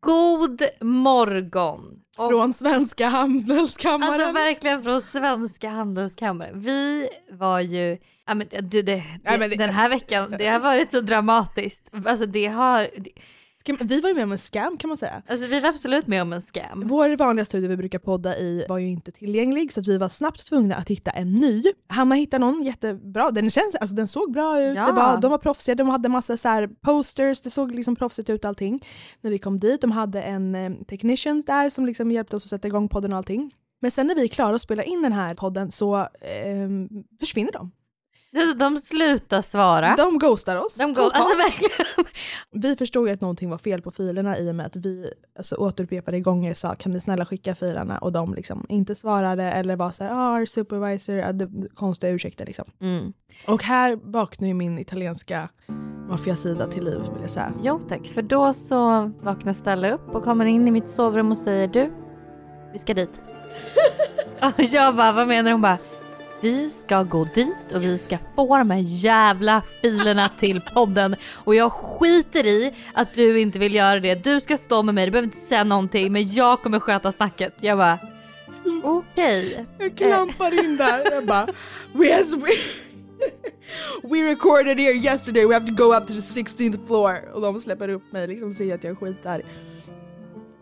God morgon! Och, Från Svenska Handelskammaren. alltså verkligen från Svenska Handelskammaren. Vi var ju, ja men du det, det, Nej, men det- den här veckan, det har varit så dramatiskt. Alltså det har, vi var ju med om en scam kan man säga. alltså vi var absolut med om en scam. Vår vanliga studio vi brukar podda i var ju inte tillgänglig så vi var snabbt tvungna att hitta en ny. Hanna hittade någon jättebra, den, känns, alltså, den såg bra ut, Ja. det var, de var proffsiga, de hade massa så här posters, det såg liksom proffsigt ut allting. När vi kom dit, de hade en eh, technician där som liksom hjälpte oss att sätta igång podden och allting. Men sen när vi är klara att spela in den här podden så eh, försvinner de. De slutar svara. De ghostar oss. De totalt. alltså verkligen. Vi förstod ju att någonting var fel på filerna i och med att vi alltså, återupprepade gånger sa kan ni snälla skicka filerna och de liksom inte svarade eller var såhär ah, our supervisor, det, konstiga ursäkter liksom. Mm. Och här vaknar ju min italienska maffiasida till liv vill jag säga. Jo tack, för då så vaknar Stella upp och kommer in i mitt sovrum och säger du, vi ska dit. och jag bara, vad menar? Hon bara, vi ska gå dit och vi ska få de här jävla filerna till podden och jag skiter i att du inte vill göra det. Du ska stå med mig, du behöver inte säga någonting men jag kommer sköta snacket. Jag bara, okej. Jag klampar in där jag bara we, has, we, we recorded here yesterday we have to go up to the 16th floor och de släpper upp mig liksom och säger att jag är skitarg.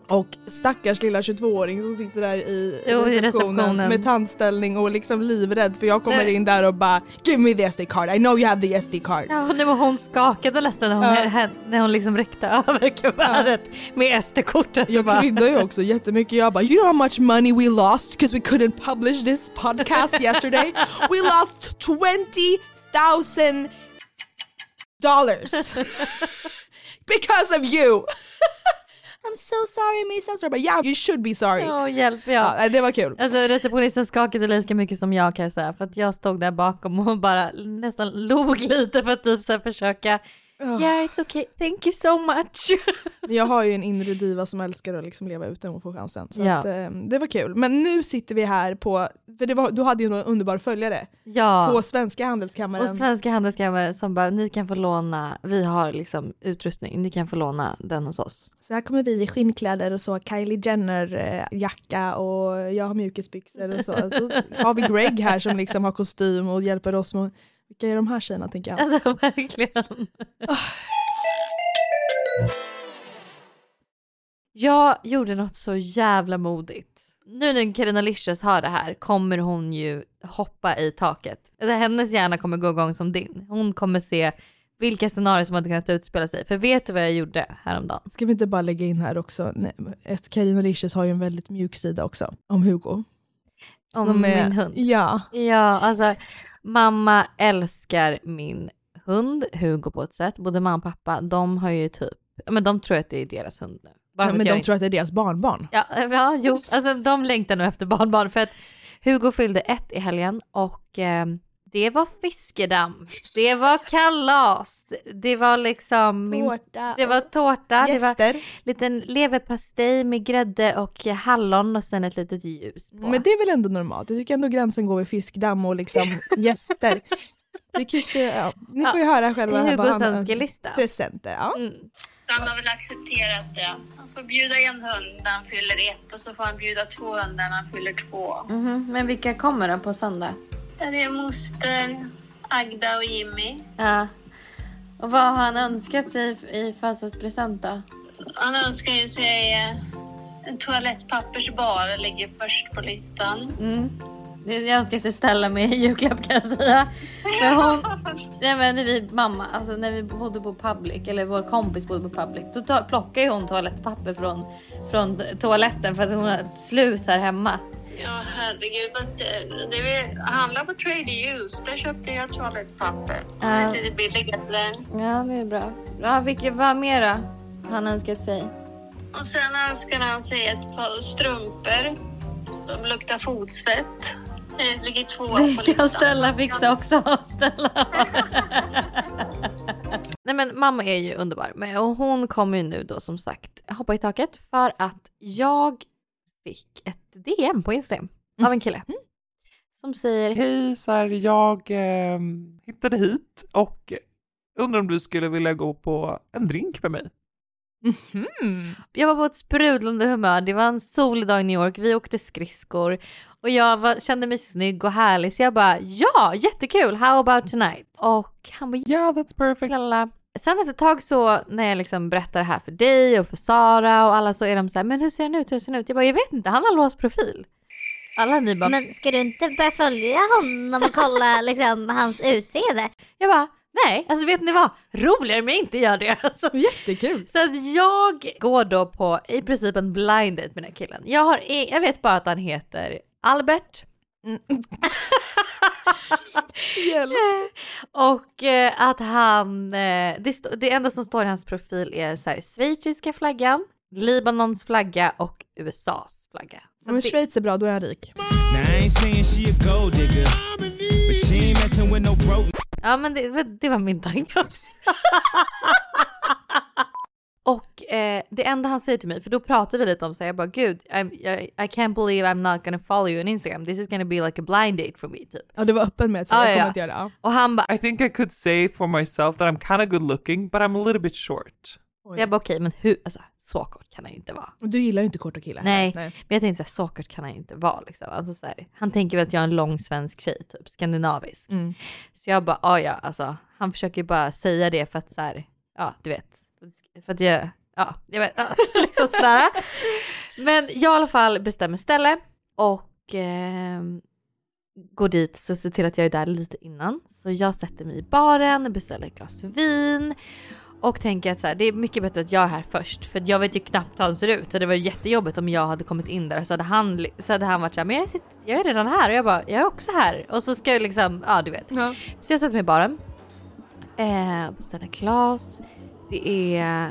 Och stackars lilla 22-åring som sitter där i Jo, receptionen, receptionen. med tandställning och liksom livrädd för jag kommer Nej. in där och bara Give me the SD card, I know you have the SD card. Ja, nu var hon skakade nästan när hon, Ja. när hon liksom räckte över kuvertet med SD-kortet. Jag Bara- kryddar ju också jättemycket. Jag bara, you know how much money we lost because we couldn't publish this podcast yesterday? We lost 20,000 dollars because of you. I'm so sorry miss, I'm sorry. Yeah, you should be sorry. Ja, hjälp ja. Ja, det var kul. Alltså receptionisten skakade lika mycket som jag kan jag säga för att jag stod där bakom och bara nästan log lite för att typ så här försöka Yeah it's okay, thank you so much. Jag har ju en inre diva som älskar att liksom leva ut när hon får chansen. Så Ja. att, eh, det var kul. Men nu sitter vi här på, för var, du hade ju en underbar följare, ja. på Svenska Handelskammaren. Och Svenska Handelskammaren som bara, ni kan få låna, vi har liksom utrustning, ni kan få låna den hos oss. Så här kommer vi i skinnkläder och så Kylie Jenner eh, jacka och jag har mjukisbyxor och så. Så har vi Greg här som liksom har kostym och hjälper oss med vilka är de här tjejerna tänker jag. Alltså verkligen. Jag gjorde något så jävla modigt. Nu när Carina Licious hör det här kommer hon ju hoppa i taket. Alltså, hennes hjärna kommer gå igång som din. Hon kommer se vilka scenarier som hade kunnat utspela sig. För vet du vad jag gjorde häromdagen? Ska vi inte bara lägga in här också, ett Carina Licious har ju en väldigt mjuk sida också, om Hugo. Om är- min hund. Ja. Ja, alltså mamma älskar min hund Hugo på ett sätt. Både mamma och pappa, de har ju typ, men de tror att det är deras hund nu. Bara ja men de inte- tror att det är deras barnbarn. Ja, ja, jo, alltså de längtar nog efter barnbarn för att Hugo fyllde ett i helgen och eh, det var fiskedamm, det var kalas, det var liksom min, Tårta. det var tårta, det var Gäster. liten leverpastej med grädde och hallon och sen ett litet ljus på. Men det är väl ändå normalt? Jag tycker ändå gränsen går vid fiskdamm och liksom gäster. Vi kan ju ja. Ni får ju höra själva vad Hugos han önskelista. presenter. Ja. Mm. Han har väl accepterat det. Han får bjuda en hund när han fyller ett och så får han bjuda två hundar när han fyller två. Mhm, Men vilka kommer då på söndag? Ja, Det är moster, Agda och Jimmy. Ja. Och vad har han önskat sig i födelsedagspresent då? Han önskar ju sig eh, en toalettpappersbar, ligger först på listan. Mm. Jag önskar sig ställa med i julklapp kan jag säga. För hon, nej men när vi mamma, alltså när vi bodde på public eller vår kompis bodde på public, då tar, plockar ju hon toalettpapper från, från toaletten för att hon har slut här hemma. Ja, herregud. Fast det, det vi handlar på Trade Use. Där köpte jag toalettpapper. Det Ja. är lite billigare. Ja det är bra. Ja, vilket, vad mer då? har Han önskat sig. Och sen önskar han sig ett par strumpor som luktar fotsvett. Det ligger två på Det listan. kan Stella fixa också. Stella. Nej men mamma är ju underbar Men- och hon kommer ju nu då som sagt hoppa i taket för att jag fick ett DM på Instagram av en kille som säger Hej, så här, jag eh, hittade hit och undrar om du skulle vilja gå på en drink med mig. Mhm. Jag var på ett sprudlande humör, det var en solig dag i New York, vi åkte skridskor och jag var, kände mig snygg och härlig så jag bara ja, jättekul, how about tonight? Och han bara Yeah, that's perfect. Lala. Sen efter ett tag så när jag liksom berättar det här för dig och för Sara och alla så är de så här, men hur ser han ut, hur ser han ut? Jag bara, jag vet inte, han har låst profil. Alla ni bara, Men ska du inte börja följa honom och kolla liksom hans utseende? jag bara, nej, alltså vet ni vad? Roligare om jag inte gör det. Alltså, Jättekul. Så att jag går då på i princip en blind date med den här killen. Jag, har, i- jag vet bara att han heter Albert. Hjälp. Och eh, att han, eh, det, det enda som står i hans profil är så här, schweiziska flaggan, Libanons flagga och USAs flagga. Så Men det, Schweiz är bra, då är han rik. Ja men det, det var min tanke också. och eh, det enda han säger till mig, för då pratar vi lite om så här, jag bara gud, I'm, I, I can't believe I'm not gonna follow you on Instagram, this is gonna be like a blind date for me typ. Ja, du var öppen med att säga Ja, jag ja, kommer ja. inte göra det. Ja. Och han bara, I think I could say for myself that I'm kind of good looking, but I'm a little bit short. jag bara okej men hur, alltså så kort kan han ju inte vara. Du gillar ju inte korta killar. Nej. Nej. Men jag tänkte så här, så kort kan han ju inte vara liksom. Alltså, så här, han tänker väl att jag är en lång svensk tjej, typ skandinavisk. Mm. Så jag bara, "Ah, ja alltså, han försöker ju bara säga det för att så här, ja du vet, för att jag, ja jag vet, ja, liksom sådär. Men jag i alla fall bestämmer ställe och ehm, går dit så ser till att jag är där lite innan. Så jag sätter mig i baren, beställer ett glas vin och tänker att så här, det är mycket bättre att jag är här först för jag vet ju knappt hur han ser ut och det var jättejobbigt om jag hade kommit in där så hade han, så hade han varit såhär, men jag, sitter, jag är redan här och jag bara, jag är också här och så ska jag liksom, ja du vet. Ja. Så jag sätter mig i baren, eh, beställer glas, det är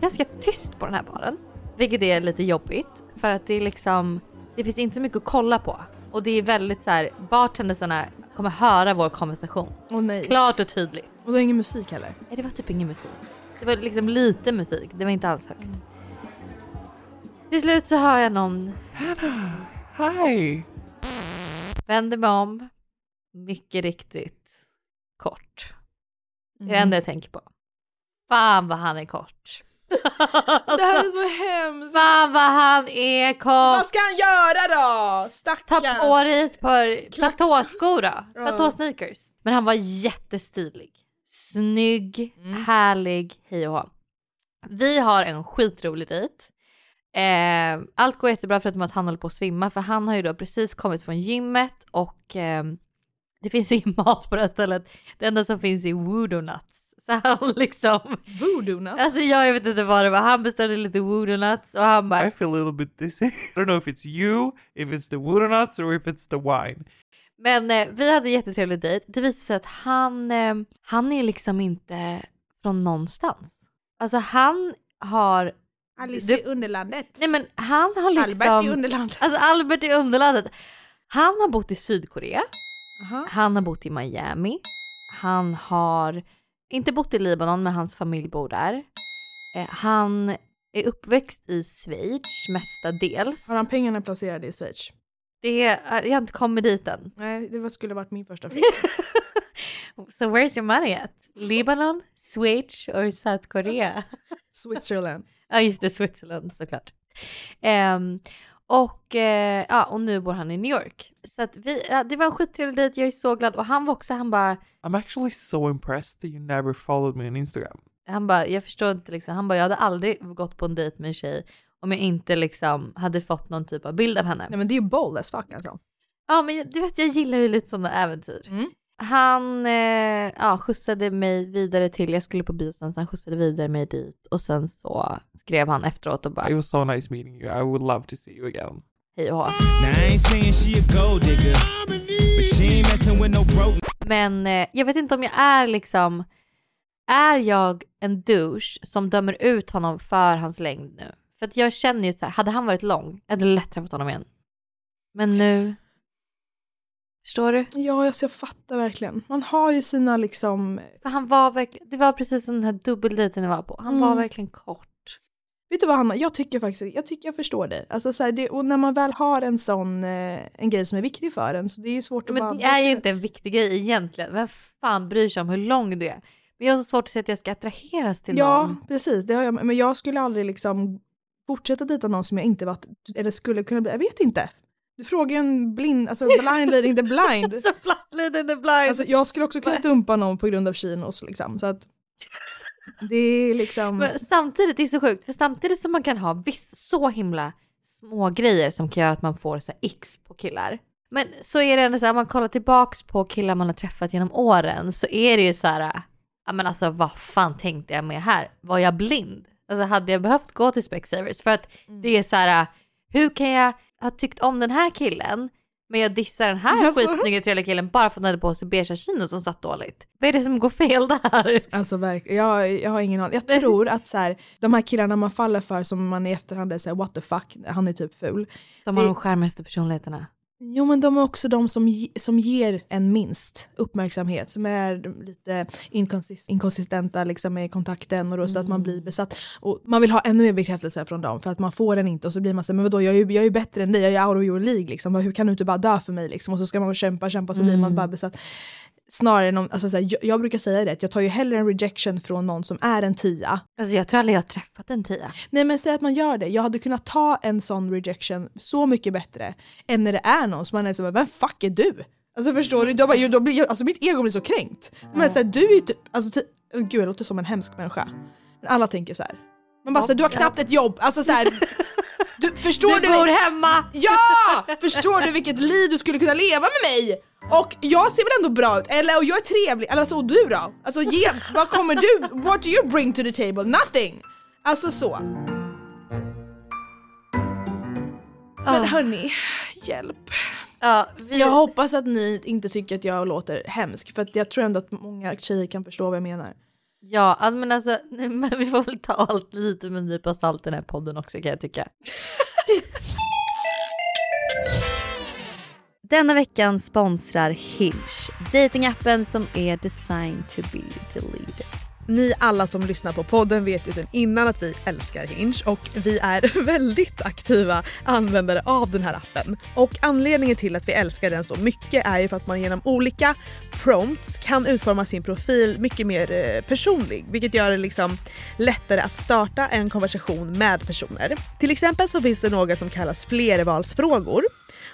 ganska tyst på den här baren, vilket är lite jobbigt för att det är liksom, det finns inte så mycket att kolla på och det är väldigt så här, bartendersarna kommer höra vår konversation Åh nej. klart och tydligt. Och det är ingen musik heller. Nej, det var typ ingen musik. Det var liksom lite musik, det var inte alls högt. Till slut så hör jag någon Hi. vänder mig om, mycket riktigt kort. Det är det Mm. enda jag tänker på. Fan vad han är kort. Det här är så hemskt. Fan vad han är Vad kort. ska han göra då? Ta Stackarn. på dig ett par platåskor då. Platåsneakers. Men han var jättestilig. Snygg, Mm. härlig, hej och hå. Vi har en skitrolig dejt. Eh, allt går jättebra förutom att han håller på att svimma för han har ju då precis kommit från gymmet och eh, det finns ingen mat på det här stället. Det enda som finns är voodoo nuts. Så han liksom, Voodoo nuts. alltså jag vet inte vad det var, han beställde lite voodoo nuts och han bara I feel a little bit dizzy. I don't know if it's you, if it's the voodoo nuts, or if it's the wine. Men eh, vi hade en jättetrevlig dejt. Det visade sig att han, eh, han är liksom inte från någonstans. Alltså han har, Alice du- i Underlandet. nej men han har liksom, Albert i Underlandet. alltså Albert i Underlandet. Han har bott i Sydkorea, Aha. han har bott i Miami, han har inte bott i Libanon men hans familj bor där. Eh, han är uppväxt i Schweiz mestadels. Har han pengarna placerade i Schweiz? Det, är- jag har inte kommit dit än. Nej, det skulle varit min första fråga. So where's your money at? Libanon, Schweiz or South Korea? Switzerland. Ja just det, Switzerland såklart. Ehm, och, eh, ja, och nu bor han i New York. Så att vi, ja, det var en skittrevlig dejt, jag är så glad. Och han var också, han bara, I'm actually so impressed that you never followed me on Instagram. han bara, jag förstår inte liksom, han bara, jag hade aldrig gått på en dejt med en tjej om jag inte liksom hade fått någon typ av bild av henne. Nej men det är ju bold as fuck alltså. Ja men du vet jag gillar ju lite sådana äventyr. Mm. Han eh, ja, skjutsade mig vidare till, jag skulle på bio sen, så han skjutsade vidare mig dit och sen så skrev han efteråt och bara It was so nice meeting you. I would love to see you again. hej och hå. Men eh, jag vet inte om jag är liksom, är jag en douche som dömer ut honom för hans längd nu? För att jag känner ju så här, hade han varit lång, jag hade lätt träffat honom igen. Men nu, förstår du? Ja, alltså jag fattar verkligen. Man har ju sina liksom... För han var verkligen, det var precis som den här dubbeldejten jag var på. Han var Mm. verkligen kort. Vet du vad Hanna, jag tycker faktiskt, jag tycker jag förstår dig. Alltså så här, det, och när man väl har en sån, eh, en grej som är viktig för en så det är ju svårt att bara... Men det är ju inte en viktig grej egentligen. Vem fan bryr sig om hur lång du är? Men jag har så svårt att se att jag ska attraheras till Ja, någon. precis. Det har jag, men jag skulle aldrig liksom fortsätta dejta någon som jag inte varit, eller skulle kunna bli, jag vet inte. Du frågar en blind, alltså blind leading the blind. Så blind the blind. Alltså, jag skulle också kunna dumpa någon på grund av chinos liksom. Så att det är liksom... Men samtidigt, det är så sjukt, för samtidigt som man kan ha viss så himla små grejer som kan göra att man får så här x på killar. Men så är det ändå så här, om man kollar tillbaks på killar man har träffat genom åren så är det ju så här, ja men alltså vad fan tänkte jag med här? Var jag blind? Alltså hade jag behövt gå till Specsavers? För att det är så här, hur kan jag ha tyckt om den här killen men jag dissar den här Alltså. skitsnygga trevliga killen bara för att han hade på sig beigea chinos som satt dåligt. Vad är det som går fel där? Alltså verkligen, jag, jag har ingen aning. Jag tror att så här, de här killarna man faller för som man i efterhand är såhär what the fuck, han är typ ful. De har Det- de skärmigaste personligheterna. Jo men de är också de som, som ger en minst uppmärksamhet, som är lite inkonsist- inkonsistenta liksom med kontakten och då så att man blir besatt. Och man vill ha ännu mer bekräftelse från dem för att man får den inte och så blir man så men vadå jag är ju, jag är bättre än dig, jag är out of your League liksom. Hur kan du inte bara dö för mig liksom? Och så ska man kämpa, kämpa så blir man bara besatt. Snarare än om, alltså så här, jag, jag brukar säga det, att jag tar ju hellre en rejection från någon som är en tia Alltså jag tror aldrig jag har träffat en tia. Nej men säg att man gör det. Jag hade kunnat ta en sån rejection så mycket bättre än när det är någon som man är så vem fuck är du? Alltså förstår du? Då bara, då blir, alltså mitt ego blir så kränkt. Men så här, du är ju typ, alltså, oh, gud jag låter som en hemsk människa. Men alla tänker så här. Man bara, så här, du har knappt ett jobb, alltså så här, du, förstår du? bor hemma! Ja! Förstår du vilket liv du skulle kunna leva med mig? Och jag ser väl ändå bra ut, eller och jag är trevlig, eller alltså, och du då? Alltså ge, vad kommer du, what do you bring to the table? Nothing! Alltså så. Men Ah. hörni, hjälp. Ja, vi, Jag hoppas att ni inte tycker att jag låter hemsk, för jag tror ändå att många tjejer kan förstå vad jag menar. ja men alltså men vi får väl ta allt lite med en nypa salt i den här podden också kan jag tycka. Denna veckan sponsrar Hinge, datingappen som är designed to be deleted. Ni alla som lyssnar på podden vet ju sedan innan att vi älskar Hinge och vi är väldigt aktiva användare av den här appen. Och anledningen till att vi älskar den så mycket är ju för att man genom olika prompts kan utforma sin profil mycket mer eh, personlig vilket gör det liksom lättare att starta en konversation med personer. Till exempel så finns det något som kallas flervalsfrågor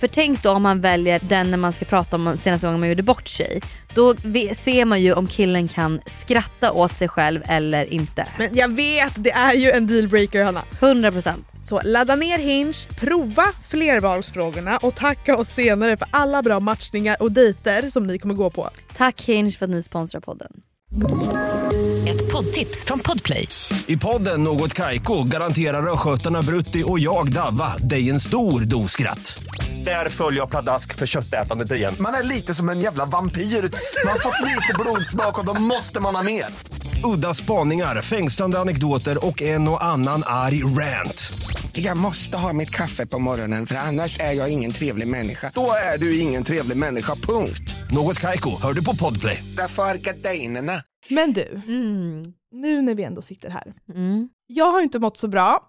För tänk då om man väljer den när man ska prata om senaste gången man gjorde bort sig. Då ser man ju om killen kan skratta åt sig själv eller inte. Men jag vet, det är ju en dealbreaker Hanna. 100%. Så ladda ner Hinge, prova flervalsfrågorna och tacka oss senare för alla bra matchningar och dejter som ni kommer gå på. Tack Hinge för att ni sponsrar podden. Ett poddtips från Podplay. I podden Något Kaiko garanterar östgötarna Brutti och jag, Davva, dig en stor dos skratt. Där följer jag pladask för köttätandet igen. Man är lite som en jävla vampyr. Man har fått lite blodsmak och då måste man ha mer. Udda spaningar, fängslande anekdoter och en och annan arg rant. Jag måste ha mitt kaffe på morgonen för annars är jag ingen trevlig människa. Då är du ingen trevlig människa, punkt. Något Kaiko, hör du på Podplay. Därför är gardinerna. Men du, Mm. nu när vi ändå sitter här. Mm. Jag har inte mått så bra.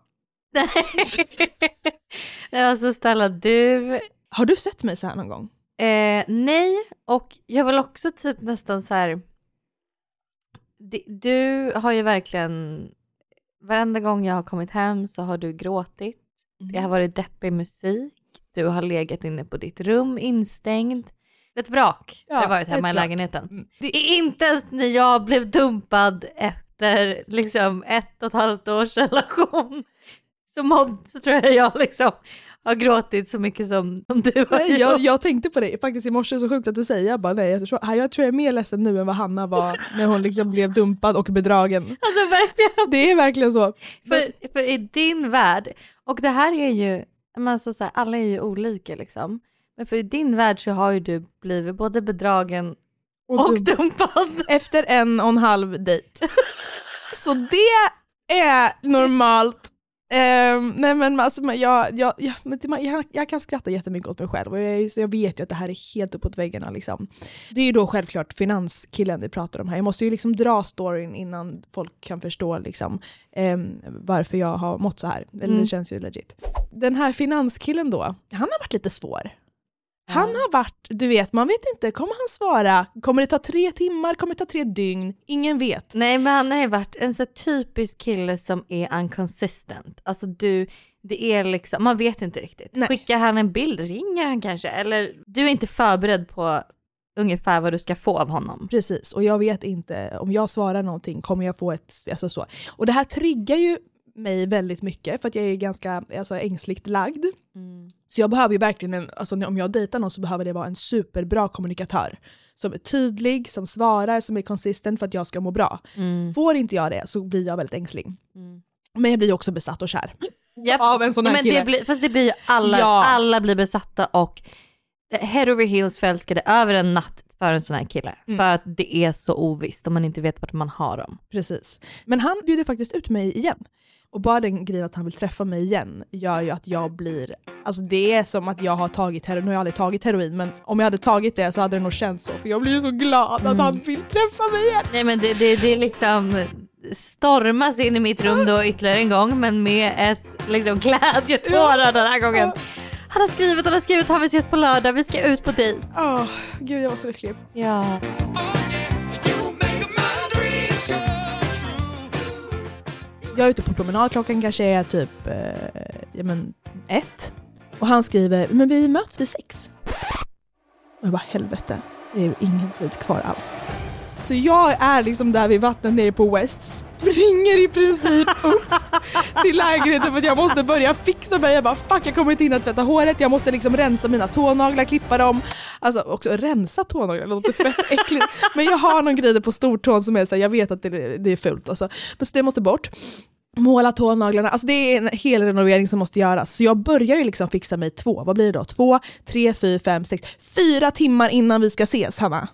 Nej, alltså Stella du, Har du sett mig så här någon gång? eh, nej och jag vill också typ nästan så här. Du har ju verkligen, varenda gång jag har kommit hem så har du gråtit. Det har varit deppig musik, du har legat inne på ditt rum instängd. Ett vrak Ja, har det varit hemma i lägenheten. Mm. Det är inte ens när jag blev dumpad efter liksom ett och ett halvt års relation så, måd, så tror jag jag liksom har gråtit så mycket som, som du har Nej, jag, jag tänkte på det faktiskt i morse, så sjukt att du säger. Jag bara nej, jag tror, jag tror jag är mer ledsen nu än vad Hanna var när hon liksom blev dumpad och bedragen. Alltså verkligen. Det är verkligen så. För, för i din värld, och det här är ju, alltså så här, alla är ju olika liksom. Men för i din värld så har ju du blivit både bedragen och, Och du, dumpad. efter en och en halv dejt. Så det är normalt. Ehm, nej men alltså, jag, jag, jag, jag, kan skratta jättemycket åt mig själv och jag, jag vet ju att det här är helt uppåt väggarna. Liksom. Det är ju då självklart finanskillen vi pratar om här. Jag måste ju liksom dra storyn innan folk kan förstå liksom, ehm, varför jag har mått så här. Eller Mm. det känns ju legit. Den här finanskillen då, han har varit lite svår. Han har varit, du vet, man vet inte, kommer han svara? Kommer det ta tre timmar? Kommer det ta tre dygn? Ingen vet. Nej men han har ju varit en så typisk kille som är inconsistent. Alltså du, det är liksom, man vet inte riktigt. Nej. Skickar han en bild, ringer han kanske? Eller du är inte förberedd på ungefär vad du ska få av honom. Precis, och jag vet inte, om jag svarar någonting kommer jag få ett, alltså så. Och det här triggar ju mig väldigt mycket för att jag är ganska alltså, ängsligt lagd. Så jag behöver ju verkligen, en, alltså om jag dejtar någon så behöver det vara en superbra kommunikatör. Som är tydlig, som svarar, som är konsistent för att jag ska må bra. Mm. Får inte jag det så blir jag väldigt ängslig. Men jag blir också besatt och kär. Japp. Av en sån här men kille. det blir, fast det blir ju alla, Ja. alla blir besatta och head over heels förälskade över en natt för en sån här kille. Mm. För att det är så ovisst om man inte vet vart man har dem. Precis. Men han bjuder faktiskt ut mig igen. Och bara den grejen att han vill träffa mig igen gör ju att jag blir, alltså det är som att jag har tagit heroin, nu har jag aldrig tagit heroin men om jag hade tagit det så hade det nog känts så för jag blir ju så glad att han vill träffa mig igen. Nej men det, det, det är liksom stormas in i mitt rum då ytterligare en gång men med ett liksom glädjetårar den här gången. Han har skrivit, han har skrivit han vill ses på lördag, vi ska ut på dejt. Åh, gud jag var så lycklig. Ja. Jag är ute på promenad, klockan kanske är typ eh, ja, men, ett. Och han skriver, men vi möts vid sex. Och jag bara, helvete, det är ju ingen tid kvar alls. Så jag är liksom där vid vattnet nere på West, springer i princip upp till lägenheten för att jag måste börja fixa mig. Jag bara fuck jag kommer inte hinna tvätta håret, jag måste liksom rensa mina tånaglar, klippa dem. Alltså också rensa tånaglar, låter fett äckligt. Men jag har någon grej där på stortån som är såhär jag vet att det, det är fult alltså. Men så det måste bort. Måla tånaglarna, alltså det är en hel renovering som måste göras. Så jag börjar ju liksom fixa mig två, vad blir det då? Två, tre, fyra, fem, sex, fyra timmar innan vi ska ses Hanna.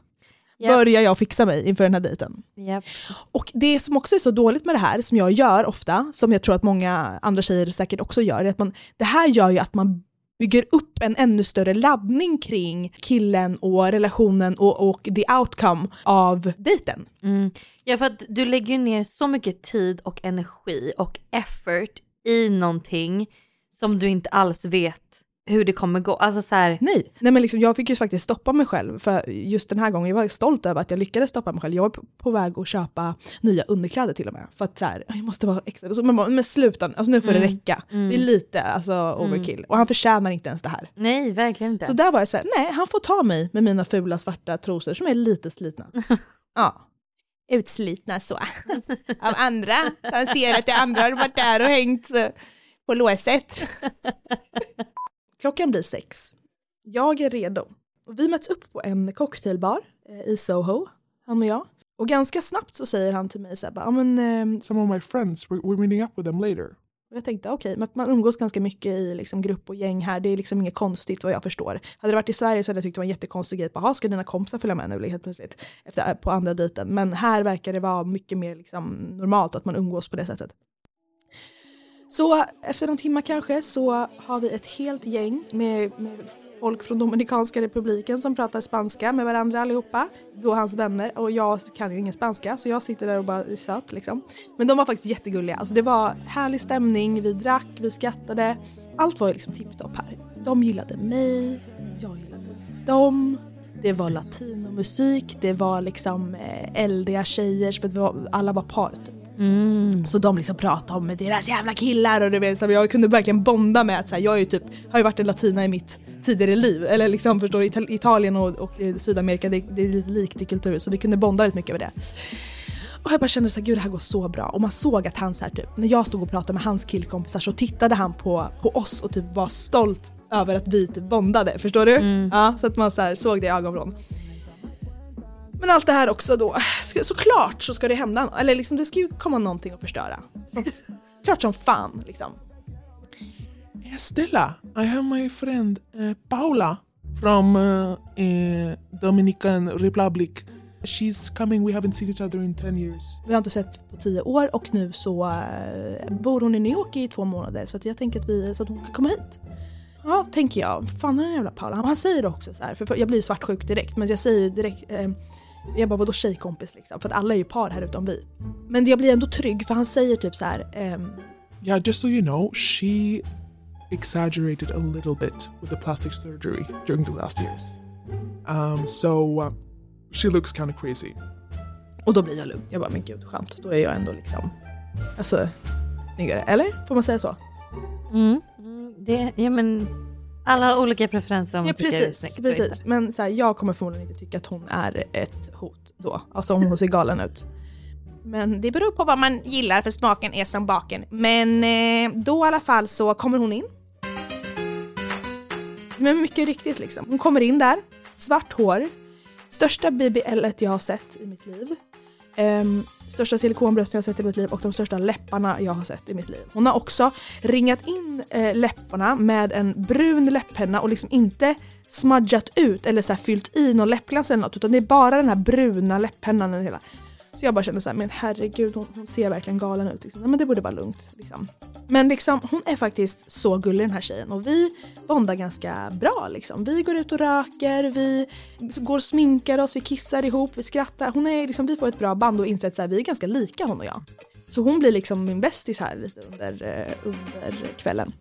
Japp. Börjar jag fixa mig inför den här dejten. Japp. Och det som också är så dåligt med det här, som jag gör ofta, som jag tror att många andra tjejer säkert också gör, är att man, det här gör ju att man bygger upp en ännu större laddning kring killen och relationen och, och the outcome av dejten. Mm. Ja för att du lägger ner så mycket tid och energi och effort i någonting som du inte alls vet hur det kommer gå. Alltså så här, Nej, Nej men liksom, jag fick ju faktiskt stoppa mig själv för just den här gången, jag var stolt över att jag lyckades stoppa mig själv. Jag var på, på väg att köpa nya underkläder till och med. För att så här, jag måste vara extra, så, men, men sluta, alltså nu får det Mm. räcka. Mm. Det är lite alltså, overkill. Och han förtjänar inte ens det här. nej verkligen inte. Så där var jag så här, nej han får ta mig med mina fula svarta trosor som är lite slitna. ja. Utslitna så. Av andra. Han ser att det andra har varit där och hängt så, på låset. Klockan blir sex. Jag är redo. Och vi möts upp på en cocktailbar eh, i Soho, han och jag. Och ganska snabbt så säger han till mig så här, men ehm, Some of my friends, we're, meeting up with them later. och jag tänkte okej, men man umgås ganska mycket i liksom grupp och gäng här, det är liksom inget konstigt vad jag förstår. Hade det varit i Sverige så hade jag tyckt det var en jättekonstig grej, jaha ska dina kompisar följa med nu helt plötsligt efter, på andra dejten. Men här verkar det vara mycket mer liksom normalt att man umgås på det sättet. Så efter någon timme kanske så har vi ett helt gäng med, med folk från Dominikanska republiken som pratar spanska med varandra allihopa. Då hans vänner och jag kan ju ingen spanska så jag sitter där och bara är söt liksom. Men de var faktiskt jättegulliga. Alltså det var härlig stämning, vi drack, vi skrattade. Allt var ju liksom tipptopp här. De gillade mig, jag gillade dem. Det var latinomusik, det var liksom eh, eldiga tjejer för alla var par typ. Mm. Så de liksom pratade om deras jävla killar och du vet, så jag kunde verkligen bonda med att så här, jag är ju typ, har ju varit en latina i mitt tidigare liv. Eller liksom förstår Ital- Italien och, och eh, Sydamerika det, det är lite likt i kultur så vi kunde bonda väldigt mycket över det. Och jag bara kände så här, gud det här går så bra. Och man såg att han så här, typ, när jag stod och pratade med hans killkompisar så tittade han på, på oss och typ var stolt över att vi typ bondade. Förstår du? Ja, så att man så här, såg det i ögonvrån. Men allt det här också då, såklart så ska det hända, eller liksom det ska ju komma någonting att förstöra. Som, klart som fan liksom. Stella, I have my friend uh, Paula from uh, uh, Dominican Republic. She's coming. We haven't seen each other in 10 years. Vi har inte sett på tio år och nu så eh, bor hon i New York i två månader så att jag tänker att, vi, så att hon kan komma hit. Ja, tänker jag. Fan den jävla Paula. Han säger också så här, för, för jag blir ju svartsjuk direkt, men jag säger direkt eh, jag bara vadå tjejkompis liksom? För att alla är ju par här utom vi. Men jag blir ändå trygg för han säger typ så här. ehm, Yeah, just so you know, she exaggerated a little bit with the plastic surgery during the last years. Um, so uh, she looks kind of crazy. och då blir jag lugn. Jag bara men gud skönt. Då är jag ändå liksom, alltså snyggare. Eller? Får man säga så? Mm. Mm, det, ja, men alla har olika preferenser om Ja tycker är precis, snyggt inte. precis. Men så här, jag kommer förmodligen inte tycka att hon är ett hot då. Alltså om hon ser galen ut. Men det beror på vad man gillar för smaken är som baken. Men eh, då i alla fall så kommer hon in. Men mycket riktigt liksom. Hon kommer in där, svart hår, största BBL jag har sett i mitt liv. Um, största silikonbrösten jag har sett i mitt liv och de största läpparna jag har sett i mitt liv. Hon har också ringat in eh, läpparna med en brun läpppenna och liksom inte smudgat ut eller så här fyllt i någon läppglans eller något utan det är bara den här bruna läpppennan hela. Så jag bara kände så här, men herregud hon, hon ser verkligen galen ut. Liksom. Men det borde vara lugnt. Liksom. Men liksom, hon är faktiskt så gullig den här tjejen och vi bondar ganska bra. Liksom. Vi går ut och röker, vi går och sminkar oss, vi kissar ihop, vi skrattar. Hon är, liksom, vi får ett bra band och inser att så här, vi är ganska lika hon och jag. Så hon blir liksom min bästis här lite under, eh, under kvällen.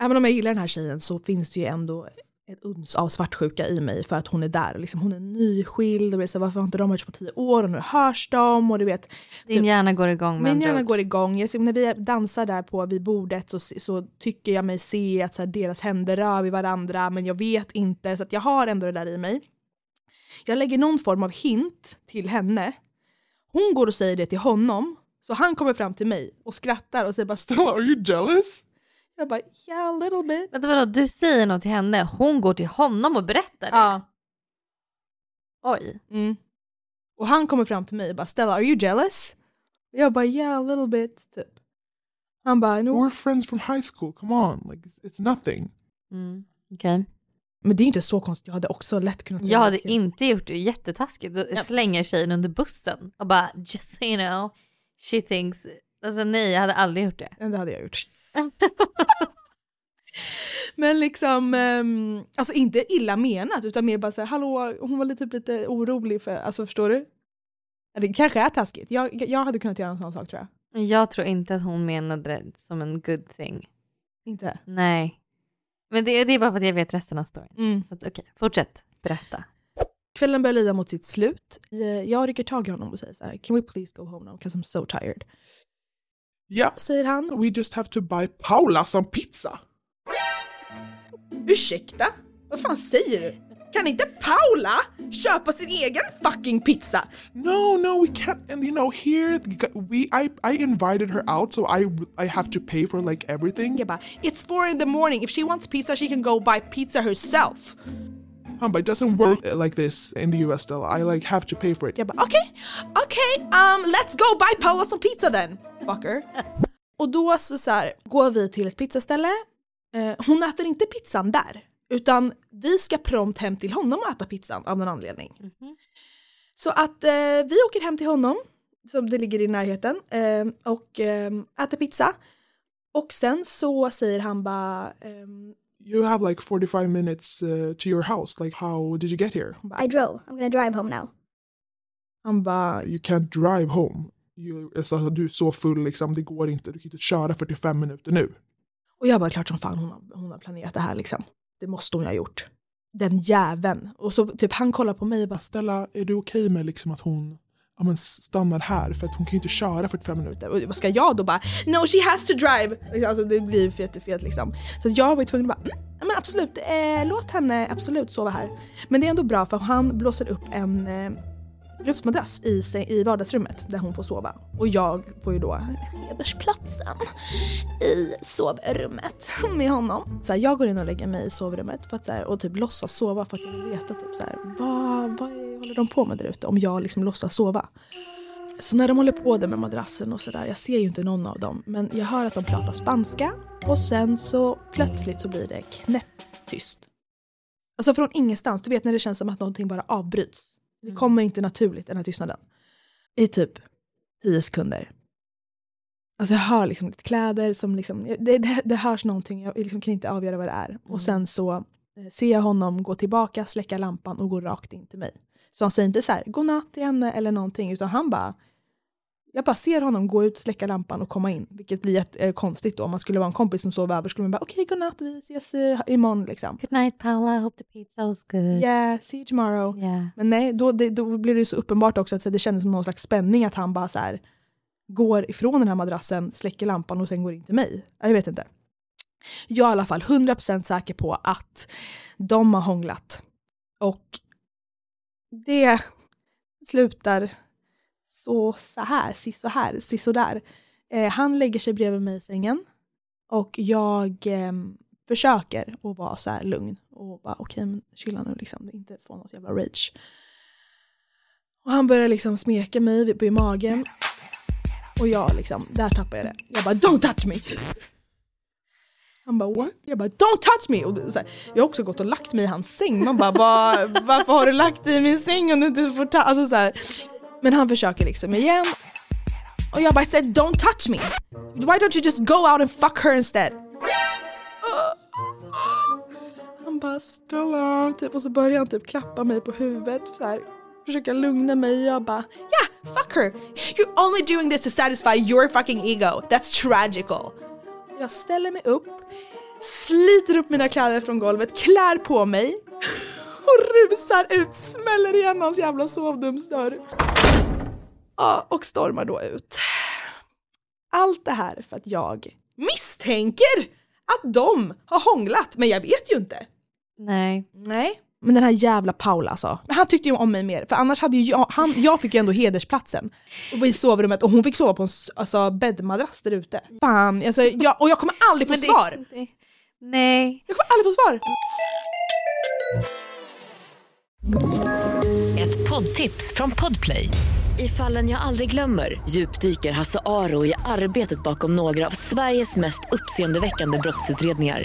Även om jag gillar den här tjejen så finns det ju ändå ett uns av svartsjuka i mig för att hon är där. Liksom, hon är nyskild och så, varför har inte de varit på tio år och nu hörs de och du vet. Din hjärna går igång Min hjärna går igång. Jag ser, när vi dansar där på vid bordet så, så tycker jag mig se att så här, deras händer rör vid varandra men jag vet inte så att jag har ändå det där i mig. Jag lägger någon form av hint till henne. Hon går och säger det till honom så han kommer fram till mig och skrattar och säger bara are you jealous? Jag bara yeah a little bit. Vänta vadå, du säger något till henne, hon går till honom och berättar det? Ja. Oj. Mm. Och han kommer fram till mig och bara Stella are you jealous? Jag bara yeah a little bit typ. Han bara no. We're friends from high school. Come on, like it's, it's nothing. Mm. Okej. Men det är inte så konstigt, jag hade också lätt kunnat Jag hade inte gjort det, jättetaskigt. Du slänger tjejen under bussen och bara just so you know, she thinks, alltså nej jag hade aldrig gjort det. Ja, det hade jag gjort. Men liksom, ehm, alltså inte illa menat utan mer bara så här, hallå, hon var lite, typ lite orolig för, alltså förstår du? Det kanske är taskigt, jag, jag hade kunnat göra en sån sak tror jag. Jag tror inte att hon menade det som en good thing. Inte? Nej. Men det, det är bara för att jag vet resten av storyn. Mm. Så att, okej, fortsätt berätta. Kvällen börjar lida mot sitt slut. Eh, Jag rycker tag i honom och säger så här, can we please go home now because I'm so tired. Yeah, Säger han. we just have to buy Paula some pizza. Ursäkta? Vad fan säger du? Kan inte Paula köpa sin egen fucking pizza? No, no, we can't. And you know, here we I I invited her out, so I I have to pay for like everything. Jag bara, it's four in the morning. If she wants pizza she can go buy pizza herself. Um, but it doesn't work like this in the US, Stella. I like have to pay for it. Jag bara, okej, okej, um, let's go buy Paula some pizza then, fucker. Och då så, så här, går vi till ett pizzaställe. Eh, hon äter inte pizzan där, utan vi ska prompt hem till honom och äta pizzan av någon anledning. Så att eh, vi åker hem till honom, som det ligger i närheten, eh, och eh, äter pizza. Och sen så säger han bara, ehm, You have like 45 minutes uh, to your house. Like, how did you get here? I drove. I'm gonna drive home now. han bara, You can't drive home. You, alltså, du är så full, liksom, det går inte. Du kan inte köra 45 minuter nu. Och jag bara, klart som fan hon har, hon har planerat det här liksom. Det måste hon ju ha gjort. Den jäveln. Och så typ han kollar på mig och bara, Stella, är du okej med liksom att hon ja, men stannar här? För att hon kan ju inte köra 45 minuter. och vad ska jag då bara, no she has to drive! Alltså det blir för jättefel liksom. Så jag var ju tvungen att bara, mm, men absolut, eh, låt henne absolut sova här. Men det är ändå bra för han blåser upp en eh, luftmadrass i, sig- i vardagsrummet där hon får sova. Och jag får ju då hedersplatsen i sovrummet med honom. Så här, jag går in och lägger mig i sovrummet för att, så här, och typ låtsas sova för att jag vill veta typ så här, vad, vad är, håller de på med där ute om jag liksom låtsas sova. Så när de håller på där med madrassen och sådär, jag ser ju inte någon av dem, men jag hör att de pratar spanska och sen så plötsligt så blir det knäpptyst. Alltså från ingenstans, du vet när det känns som att någonting bara avbryts. Det kommer inte naturligt, den här tystnaden. I typ 10 sekunder. Alltså jag hör liksom lite kläder som liksom, det, det, det hörs någonting, jag liksom kan inte avgöra vad det är. Och sen så eh, ser jag honom gå tillbaka, släcka lampan och gå rakt in till mig. Så han säger inte så här, godnatt till henne eller någonting, utan han bara, jag bara ser honom gå ut, släcka lampan och komma in. Vilket blir jätte, eh, konstigt då, om man skulle vara en kompis som sov över skulle man bara, okej godnatt, vi ses eh, imorgon liksom. Good night Paula, hope the pizza was good. Yeah, see you tomorrow. Yeah. Men nej, då, det, då blir det så uppenbart också att så, det kändes som någon slags spänning att han bara så här går ifrån den här madrassen, släcker lampan och sen går in till mig. Jag vet inte. Jag är i alla fall 100% säker på att de har hånglat. Och det slutar så, så här, så här, så där. Eh, han lägger sig bredvid mig i sängen och jag eh, försöker att vara så här lugn och bara okej, men chilla nu liksom, inte få något jävla rage. Och han börjar liksom smeka mig i magen och jag liksom, där tappar jag det. Jag bara don't touch me! Han bara what? Jag bara don't touch me! Och så här, jag har också gått och lagt mig i hans säng. Man bara var, varför har du lagt dig i min säng om du inte får ta... Alltså så här. Men han försöker liksom igen. Och jag bara I said don't touch me! Why don't you just go out and fuck her instead? Han bara Stella, typ, och så börjar han typ klappa mig på huvudet så här, försöka lugna mig. Jag bara yeah, fuck her! You're only doing this to satisfy your fucking ego. That's tragical. Jag ställer mig upp, sliter upp mina kläder från golvet, klär på mig och rusar ut, smäller igen hans jävla sovrumsdörr. Ja, och stormar då ut. Allt det här för att jag misstänker att de har hånglat, men jag vet ju inte. Nej. Nej. Men den här jävla Paula alltså, han tyckte ju om mig mer för annars hade ju jag, han, jag fick ju ändå hedersplatsen och i sovrummet och hon fick sova på en alltså, bäddmadrass där ute. Fan, alltså, jag, och jag kommer aldrig få det- svar! det- Nej. Jag kommer aldrig få svar! Ett poddtips från Podplay. I fallen jag aldrig glömmer djupdyker Hasse Aro i arbetet bakom några av Sveriges mest uppseendeväckande brottsutredningar.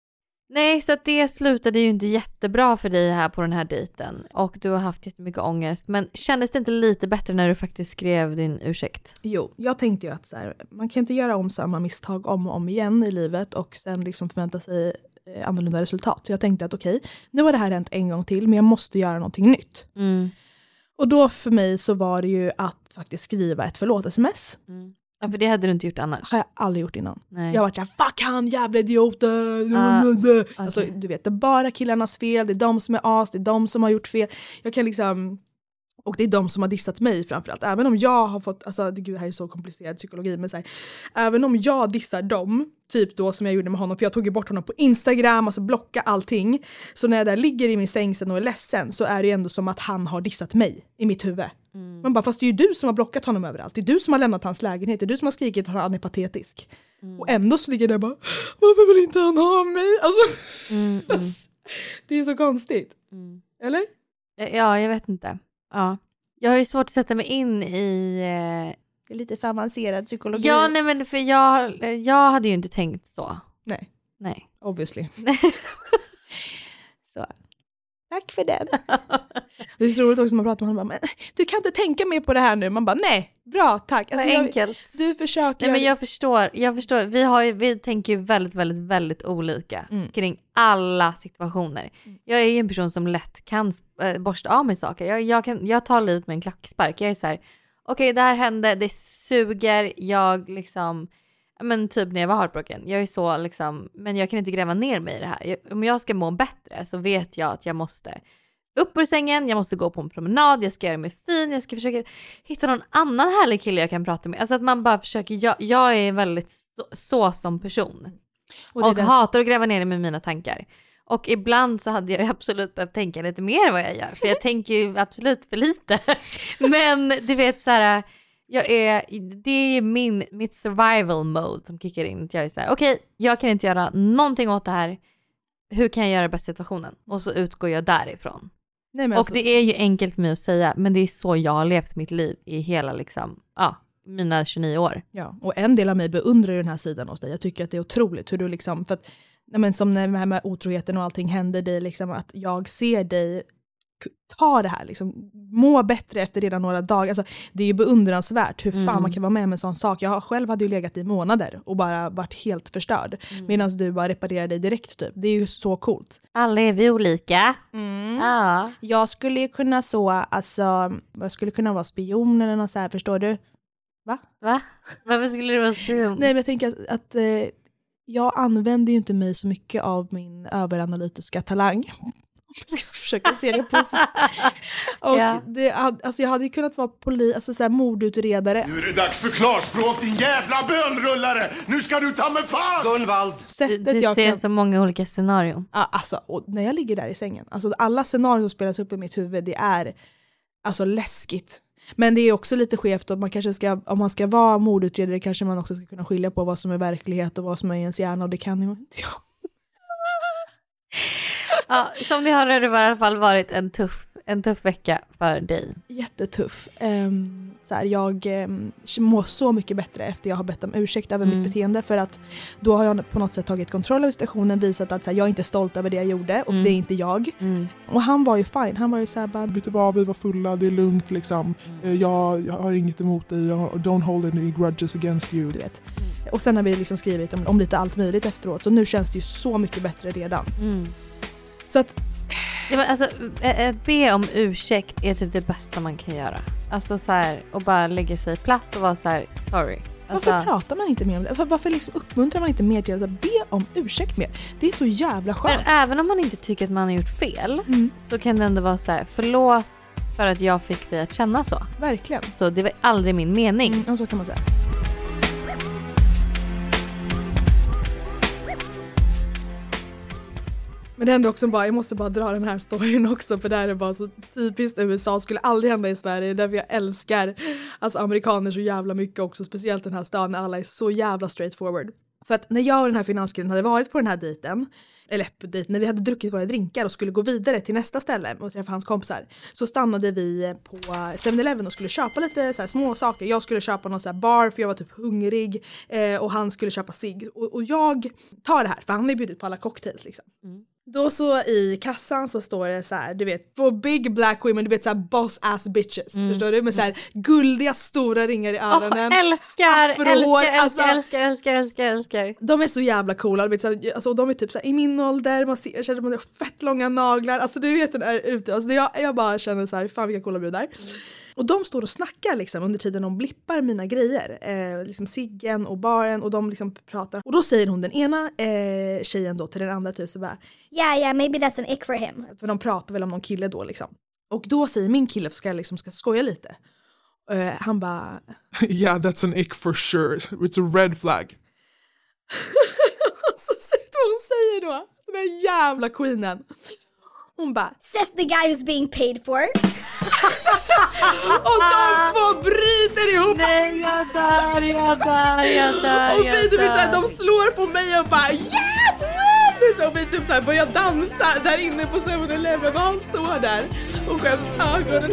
Nej, så det slutade ju inte jättebra för dig här på den här dejten. Och du har haft jättemycket ångest. Men kändes det inte lite bättre när du faktiskt skrev din ursäkt? Jo, jag tänkte ju att så här, man kan inte göra om samma misstag om och om igen i livet och sen liksom förvänta sig eh, annorlunda resultat. Så jag tänkte att okej, nu har det här hänt en gång till men jag måste göra någonting nytt. Mm. Och då för mig så var det ju att faktiskt skriva ett förlåt-sms. Ja, för det hade du inte gjort annars. har jag aldrig gjort innan. Nej. Jag har varit såhär, fuck han jävla idioten! Ah, alltså, du vet, det är bara killarnas fel, det är de som är as, det är de som har gjort fel. Jag kan liksom, och det är de som har dissat mig framförallt. Även om jag har fått, alltså det, gud, det här är så komplicerad psykologi, men så här, även om jag dissar dem, typ då som jag gjorde med honom, för jag tog ju bort honom på Instagram, alltså blocka allting. Så när jag där ligger i min säng sen och är ledsen så är det ju ändå som att han har dissat mig i mitt huvud. Man bara, fast det är ju du som har blockat honom överallt. Det är du som har lämnat hans lägenhet. Det är du som har skrikit att han är patetisk. Och ändå så ligger där bara, varför vill inte han ha mig? Alltså, det är så konstigt. Eller? Ja, jag vet inte. Ja. Jag har ju svårt att sätta mig in i... Eh... Det är lite för avancerad psykologi. Ja, nej men för jag, jag hade ju inte tänkt så. Nej. Nej. Obviously. så. Tack för den. det är så roligt också när man pratar med honom. Men, du kan inte tänka mer på det här nu. Man bara nej, bra tack. Vad jag- enkelt. Du försöker. Nej men jag förstår, jag förstår. Vi, har ju, vi tänker ju väldigt, väldigt, väldigt olika kring alla situationer. Jag är ju en person som lätt kan äh, borsta av mig saker. Jag, jag, kan, jag tar livet med en klackspark. Jag är så här, okej det här hände, det suger, jag liksom, men typ när jag var heartbroken, jag är så liksom, men jag kan inte gräva ner mig i det här. Jag, om jag ska må bättre så vet jag att jag måste upp ur sängen, jag måste gå på en promenad, jag ska göra mig fin, jag ska försöka hitta någon annan härlig kille jag kan prata med. Alltså att man bara försöker, jag, jag är väldigt så, så som person. Och Och, därför- hatar att gräva ner mig med mina tankar. Och ibland så hade jag absolut behövt tänka lite mer vad jag gör, för jag tänker ju absolut för lite. Men du vet så här, jag är, det är min, mitt survival mode som kickar in. Jag är så här, okej, jag kan inte göra någonting åt det här. hur kan jag göra det bästa situationen? Och så utgår jag därifrån. Nej, och alltså- det är ju enkelt för mig att säga, men det är så jag har levt mitt liv i hela liksom, ja, mina 29 år. Ja, och en del av mig beundrar den här sidan hos dig. Jag tycker att det är otroligt hur du liksom, för att, men som när det här med otroheten och allting händer dig, liksom att jag ser dig ta det här, liksom, må bättre efter redan några dagar. Alltså, det är ju beundransvärt hur fan Mm. man kan vara med om en sån sak. Jag själv hade ju legat i månader och bara varit helt förstörd. Mm. Medan du bara reparerar dig direkt typ. Det är ju så coolt. Alla är vi olika. Mm. Ja. Jag skulle ju kunna så, alltså, jag skulle kunna vara spion eller något så här, förstår du? Va? Va? Varför skulle du vara spion? Nej men jag tänker att, att eh, jag använder ju inte mig så mycket av min överanalytiska talang. Försöka se det positivt. Och Ja. det, hade- alltså jag hade ju kunnat vara poli, alltså så här, mordutredare. Nu är det dags för klarspråk din jävla bönrullare! Nu ska du ta mig fan! Gunvald! Du, Sättet du jag ser kan... så många olika scenarion. Ja, alltså, och när jag ligger där i sängen, alltså alla scenarier som spelas upp i mitt huvud, det är alltså läskigt. Men det är också lite skevt och man kanske ska, om man ska vara mordutredare kanske man också ska kunna skilja på vad som är verklighet och vad som är ens hjärna och det kan ju inte jag. Ja, som ni hör har det i alla fall varit en tuff, en tuff vecka för dig. Jättetuff. Um, så här, jag um, mår så mycket bättre efter jag har bett om ursäkt över Mm. mitt beteende för att då har jag på något sätt tagit kontroll över situationen, visat att så här, jag är inte stolt över det jag gjorde och Mm. det är inte jag. Och han var ju fine, han var ju såhär bara Vet du vad, vi var fulla, det är lugnt liksom. Eh, Jag, jag har inget emot dig, don't hold any grudges against you. Du vet. Och sen har vi liksom skrivit om, om lite allt möjligt efteråt så nu känns det ju så mycket bättre redan. Så att Ja, men alltså, att be om ursäkt är typ det bästa man kan göra. Alltså så här, och bara lägga sig platt och vara så här, sorry. varför Alltså, pratar man inte mer om det? Varför, varför liksom uppmuntrar man inte mer till att be om ursäkt mer? Det är så jävla men skönt. även om man inte tycker att man har gjort fel Mm. så kan det ändå vara så här, förlåt för att jag fick dig att känna så. Verkligen. Så det var aldrig min mening. Mm, ja, så kan man säga. Men det hände också bara, jag måste bara dra den här storyn också för det här är bara så typiskt USA, skulle aldrig hända i Sverige, därför jag älskar alltså amerikaner så jävla mycket också, speciellt den här stan när alla är så jävla straightforward. För att när jag och den här finanskillen hade varit på den här dejten, eller dejten, när vi hade druckit våra drinkar och skulle gå vidare till nästa ställe och träffa hans kompisar så stannade vi på 7-Eleven och skulle köpa lite så här små saker. Jag skulle köpa någon så här bar för jag var typ hungrig eh, och han skulle köpa cigg. Och, och jag tar det här för han har ju bjudit på alla cocktails liksom. Mm. Då så i kassan så står det så här, du vet, på big black women, du vet så här boss ass bitches, förstår du? Med så här guldiga stora ringar i öronen. Åh, älskar, afrohår, älskar, alltså- älskar, älskar, älskar, älskar, älskar. De är så jävla coola, du vet, så här, alltså, de är typ så här, i min ålder, man ser, känner man har fett långa naglar, alltså du vet den är ute, alltså, jag, jag bara känner så här, fan vilka coola brudar. Och de står och snackar liksom under tiden de blippar mina grejer, eh, liksom ciggen och baren och de liksom pratar. Och då säger hon den ena eh, tjejen då till den andra typ så bara Yeah, yeah, maybe that's an ick for him. för de pratar väl om någon kille då liksom. Och då säger min kille, ska jag liksom ska skoja lite, eh, han bara yeah, that's an ick for sure. It's a red flag. så säger vad hon säger då, den där jävla queenen. Hon bara Says the guy who's being paid for. Och de två bryter ihop! Nej jag dör, jag dör, jag dör, Och vi du vet, såhär, de slår på mig och bara yes! woo!" Och vi typ såhär börjar dansa där inne på 7-Eleven och han står där och skäms ögonen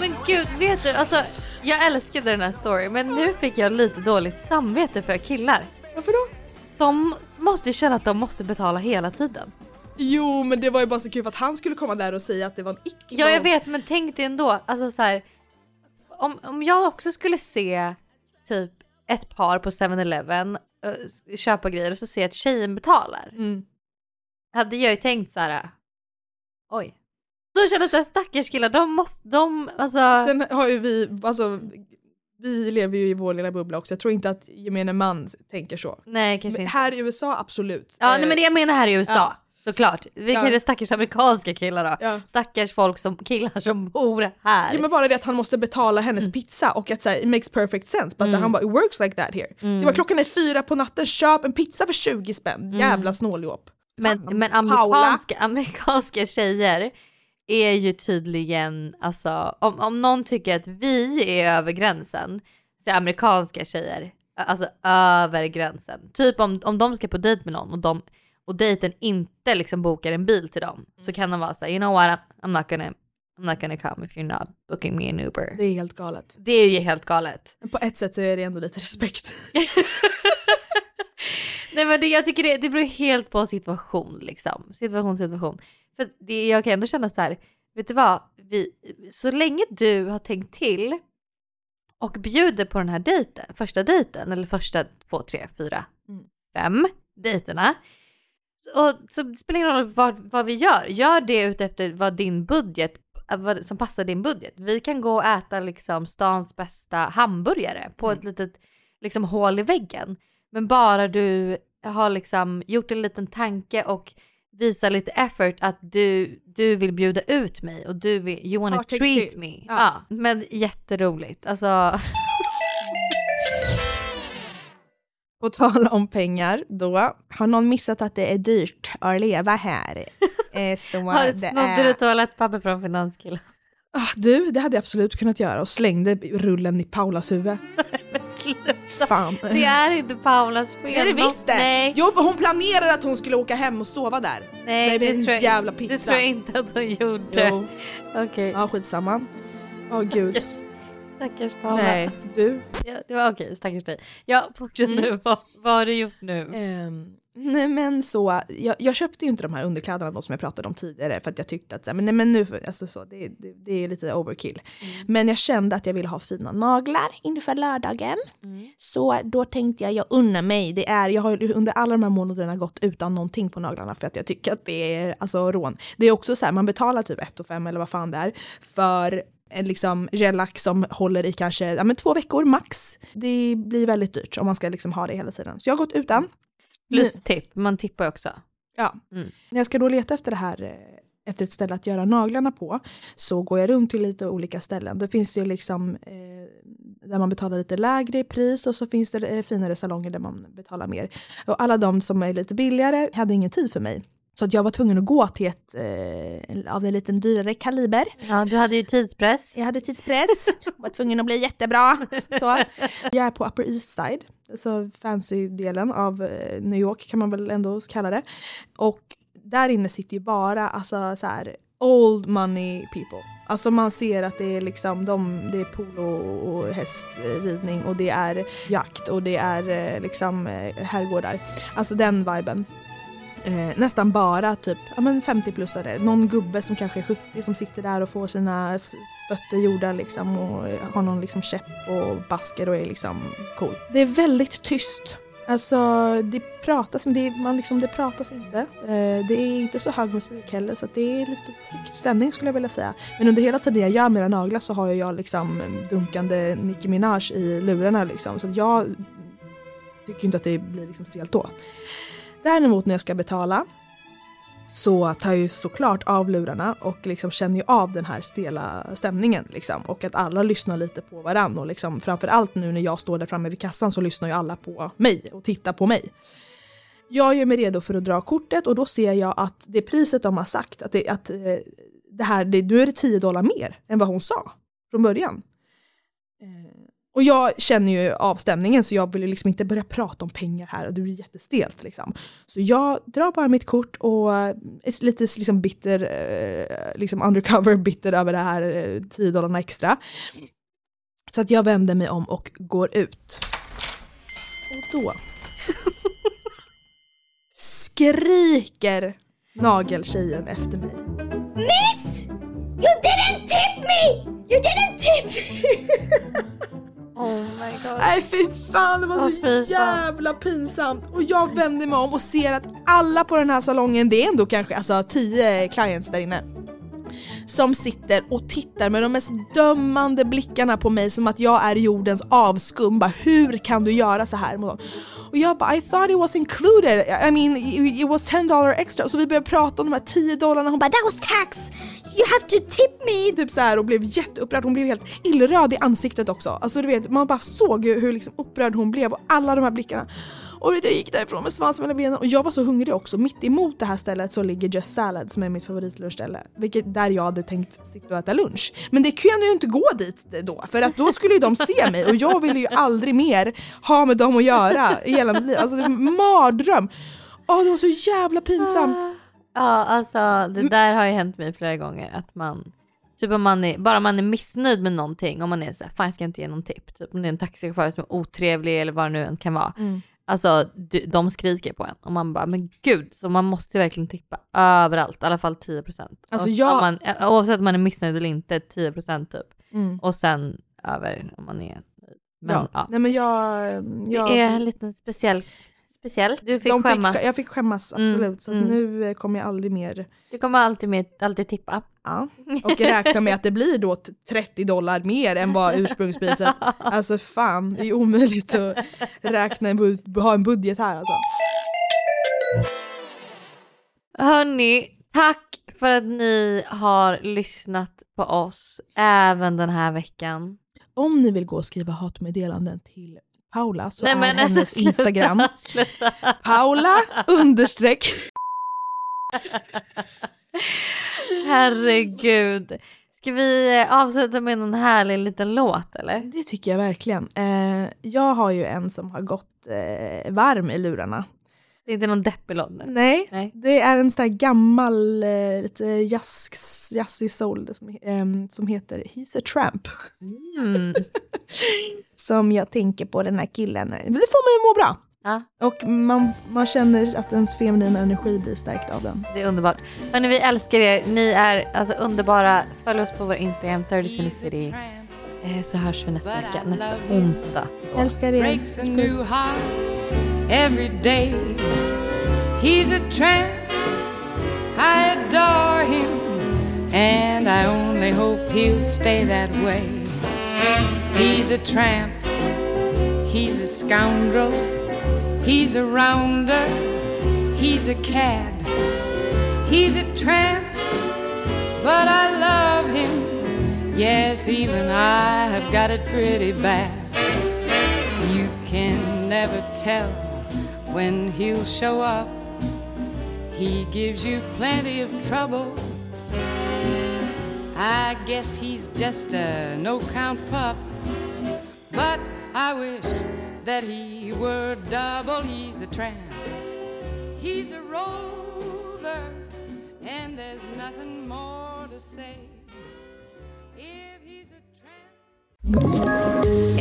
Men gud, vet du, alltså jag älskade den här storyn men nu fick jag lite dåligt samvete för killar. Varför då? De måste ju känna att de måste betala hela tiden. Jo men det var ju bara så kul för att han skulle komma där och säga att det var en ick. Ja jag vet men tänk dig ändå, alltså så här, om, om jag också skulle se typ ett par på 7-Eleven uh, köpa grejer och så ser jag att tjejen betalar. Mm. Hade jag ju tänkt så här. oj. Då känner jag såhär stackars killar, de måste, de, alltså. Sen har ju vi, alltså vi lever ju i vår lilla bubbla också. Jag tror inte att gemene man tänker så. nej kanske inte. här i USA absolut. Ja Eh, nej men det jag menar här i USA. ja. Såklart. Vi Ja. kanske stackars amerikanska killar då. Ja. Stackars folk som, killar som bor här. Ja men bara det att han måste betala hennes pizza och att så här, it makes perfect sense. Bara, så här, Mm. han bara it works like that here. Mm. Det var klockan är fyra på natten, köp en pizza för 20 spänn. Mm. Jävla snåljåp. Men, men amerikanska, amerikanska tjejer är ju tydligen, alltså om, om någon tycker att vi är över gränsen så är amerikanska tjejer alltså över gränsen. Typ om, om de ska på dejt med någon och, de, och dejten inte liksom bokar en bil till dem så kan de vara såhär, you know what, I'm, I'm not gonna I'm not gonna come if you're not booking me an Uber. Det är helt galet. Det är ju helt galet. Men på ett sätt så är det ändå lite respekt. Nej men det, jag tycker det, det beror helt på situation liksom. Situation, situation. För det, jag kan ändå känna så här, vet du vad? Vi, så länge du har tänkt till och bjuder på den här dejten, första dejten eller första två, tre, fyra, Mm. fem dejterna. Och, så det spelar ingen roll vad, vad vi gör. Gör det utefter vad din budget, äh, vad som passar din budget. Vi kan gå och äta liksom stans bästa hamburgare på ett litet liksom hål i väggen. Men bara du har liksom gjort en liten tanke och visar lite effort att du, du vill bjuda ut mig och du vill, you wanna tänkt treat till. me. Ja. Ja. men jätteroligt. Alltså, På tal om pengar då, har någon missat att det är dyrt att leva här? Eh, så har snodde är... du toalettpapper från finanskillen? Ah, du, det hade jag absolut kunnat göra och slängde rullen i Paulas huvud. Men sluta. Fan. Det är inte Paulas fel. Det är det visst det! Nej, Jo, hon planerade att hon skulle åka hem och sova där. nej det, en tror jag, jävla det pizza. tror jag inte att hon gjorde. Jo. Okej, Ja, skitsamma. Åh gud. stackars Paula. Nej, du. Ja, det var okej, stackars dig. Ja, fortsätt Mm. nu. Vad, vad har du gjort nu? Ehm, nej men så, jag, jag köpte ju inte de här underkläderna då som jag pratade om tidigare för att jag tyckte att så men, nej, men nu, alltså så, det, det, det är lite overkill. Men jag kände att jag ville ha fina naglar inför lördagen. Så då tänkte jag, jag unnar mig. Det är, jag har under alla de här månaderna gått utan någonting på naglarna för att jag tycker att det är alltså rån. Det är också så här, man betalar typ 1 5 eller vad fan det är för en liksom gellack som håller i kanske ja, men två veckor max. Det blir väldigt dyrt om man ska liksom ha det hela tiden. Så jag har gått utan. Plus tipp, man tippar också. Ja. Mm. När jag ska då leta efter det här eh, efter ett ställe att göra naglarna på så går jag runt till lite olika ställen. Då finns det ju liksom eh, där man betalar lite lägre pris och så finns det eh, finare salonger där man betalar mer. Och alla de som är lite billigare hade ingen tid för mig. Så att jag var tvungen att gå till ett eh, av en liten dyrare kaliber. Ja, du hade ju tidspress. Jag hade tidspress, var tvungen att bli jättebra. Så. Jag är på Upper East Side, alltså fancy-delen av eh, New York kan man väl ändå kalla det. Och där inne sitter ju bara alltså, så här, old money people. Alltså man ser att det är liksom de, det är polo och hästridning och det är jakt och det är eh, liksom eh, herrgårdar. Alltså den viben. Eh, nästan bara typ ja, men 50-plussare. Någon gubbe som kanske är 70 som sitter där och får sina fötter gjorda liksom och eh, har någon liksom käpp och basker och är liksom cool. Det är väldigt tyst. Alltså det pratas, men det, är- man liksom, det pratas inte. Eh, det är inte så hög musik heller så att det är lite tryckt stämning skulle jag vilja säga. Men under hela tiden jag gör mina naglar så har ju jag liksom dunkande Nicki Minaj i lurarna liksom. Så att jag tycker inte att det blir liksom stelt då. Däremot när jag ska betala så tar jag ju såklart av lurarna och liksom känner ju av den här stela stämningen. Liksom. Och att alla lyssnar lite på varandra. Och liksom, framförallt nu när jag står där framme vid kassan så lyssnar ju alla på mig och tittar på mig. Jag gör mig redo för att dra kortet och då ser jag att det priset de har sagt, att, det, att eh, det här, det, nu är det 10 dollar mer än vad hon sa från början. Och jag känner ju av stämningen så jag vill ju liksom inte börja prata om pengar här och det blir jättestelt liksom. Så jag drar bara mitt kort och eh, är lite liksom bitter, eh, liksom undercover bitter över det här eh, 10 dollarna extra. Så att jag vänder mig om och går ut. Och då skriker nageltjejen efter mig. Miss! You didn't tip me! Fan det var så fan. jävla pinsamt. Och jag vänder mig om och ser att alla på den här salongen, det är ändå kanske alltså, tio clients där inne. Som sitter och tittar med de mest dömande blickarna på mig som att jag är jordens avskum. Bara, hur kan du göra så här mot dem? Och jag bara I thought it was included. I mean it was 10 dollar extra. Så vi började prata om de här 10 dollarna. Hon bara that was tax. You have to tip me. Typ så här och blev jätteupprörd. Hon blev helt illröd i ansiktet också. Alltså du vet man bara såg hur, liksom upprörd hon blev och alla de här blickarna. Och jag gick därifrån med svansen mellan benen och jag var så hungrig också. Mitt emot det här stället så ligger Just Salad som är mitt favoritlunchställe. Vilket där jag hade tänkt sitta och äta lunch. Men det kunde ju inte gå dit då för att då skulle ju de se mig och jag ville ju aldrig mer ha med dem att göra i hela mitt liv. Alltså det var en mardröm. Åh det var så jävla pinsamt. Ja, alltså det där har ju hänt mig flera gånger att man Typ om man är, bara man är missnöjd med någonting, om man är såhär, fan jag ska inte ge någon tipp. Typ om det är en taxichaufför som är otrevlig eller vad det nu än kan vara. Mm. Alltså du, de skriker på en och man bara, men gud, så man måste ju verkligen tippa överallt, i alla fall 10%. Alltså jag- om man, eh, oavsett om man är missnöjd eller inte, 10% typ. Mm. Och sen över om man är nöjd. Men ja. ja. Nej men jag... jag Det är en liten speciell, speciell. Du fick de skämmas. jag fick skämmas Mm, absolut så att mm. nu eh, kommer jag aldrig mer Du kommer alltid, med, alltid tippa. Ja, och räkna med att det blir då t- 30 dollar mer än vad ursprungspriset. Alltså fan, det är omöjligt att räkna en bud- ha en budget här alltså. Hörni, tack för att ni har lyssnat på oss även den här veckan. Om ni vill gå och skriva hatmeddelanden till Paula så Nej, är alltså, hennes sluta, Instagram sluta. Paula understreck. Herregud. Ska vi eh, avsluta med någon härlig liten låt eller? Det tycker jag verkligen. Eh, jag har ju en som har gått eh, varm i lurarna. Det är inte någon deppig låt nu? Nej, Nej. det är en sån här gammal, eh, lite jazz, jazzig soul som, eh, som heter He's a Tramp. Mm. som jag tänker på den här killen. Det får mig att må bra. Ja. Och man, man känner att ens feminina energi blir stärkt av den. Det är underbart. Hörni, vi älskar er. Ni är alltså underbara. Följ oss på vår Instagram, 30 City City. Eh, Så hörs vi nästa vecka, nästa onsdag. Älskar er. heart every day. He's a tramp, I adore him, and I only hope he'll stay that way. He's a tramp, he's a scoundrel, he's a rounder, he's a cad, he's a tramp, but I love him. Yes, even I have got it pretty bad. You can never tell when he'll show up. He gives you plenty of trouble. I guess he's just a no count pup. But I wish that he were double. He's a tramp, he's a rover, and there's nothing more to say. If he's a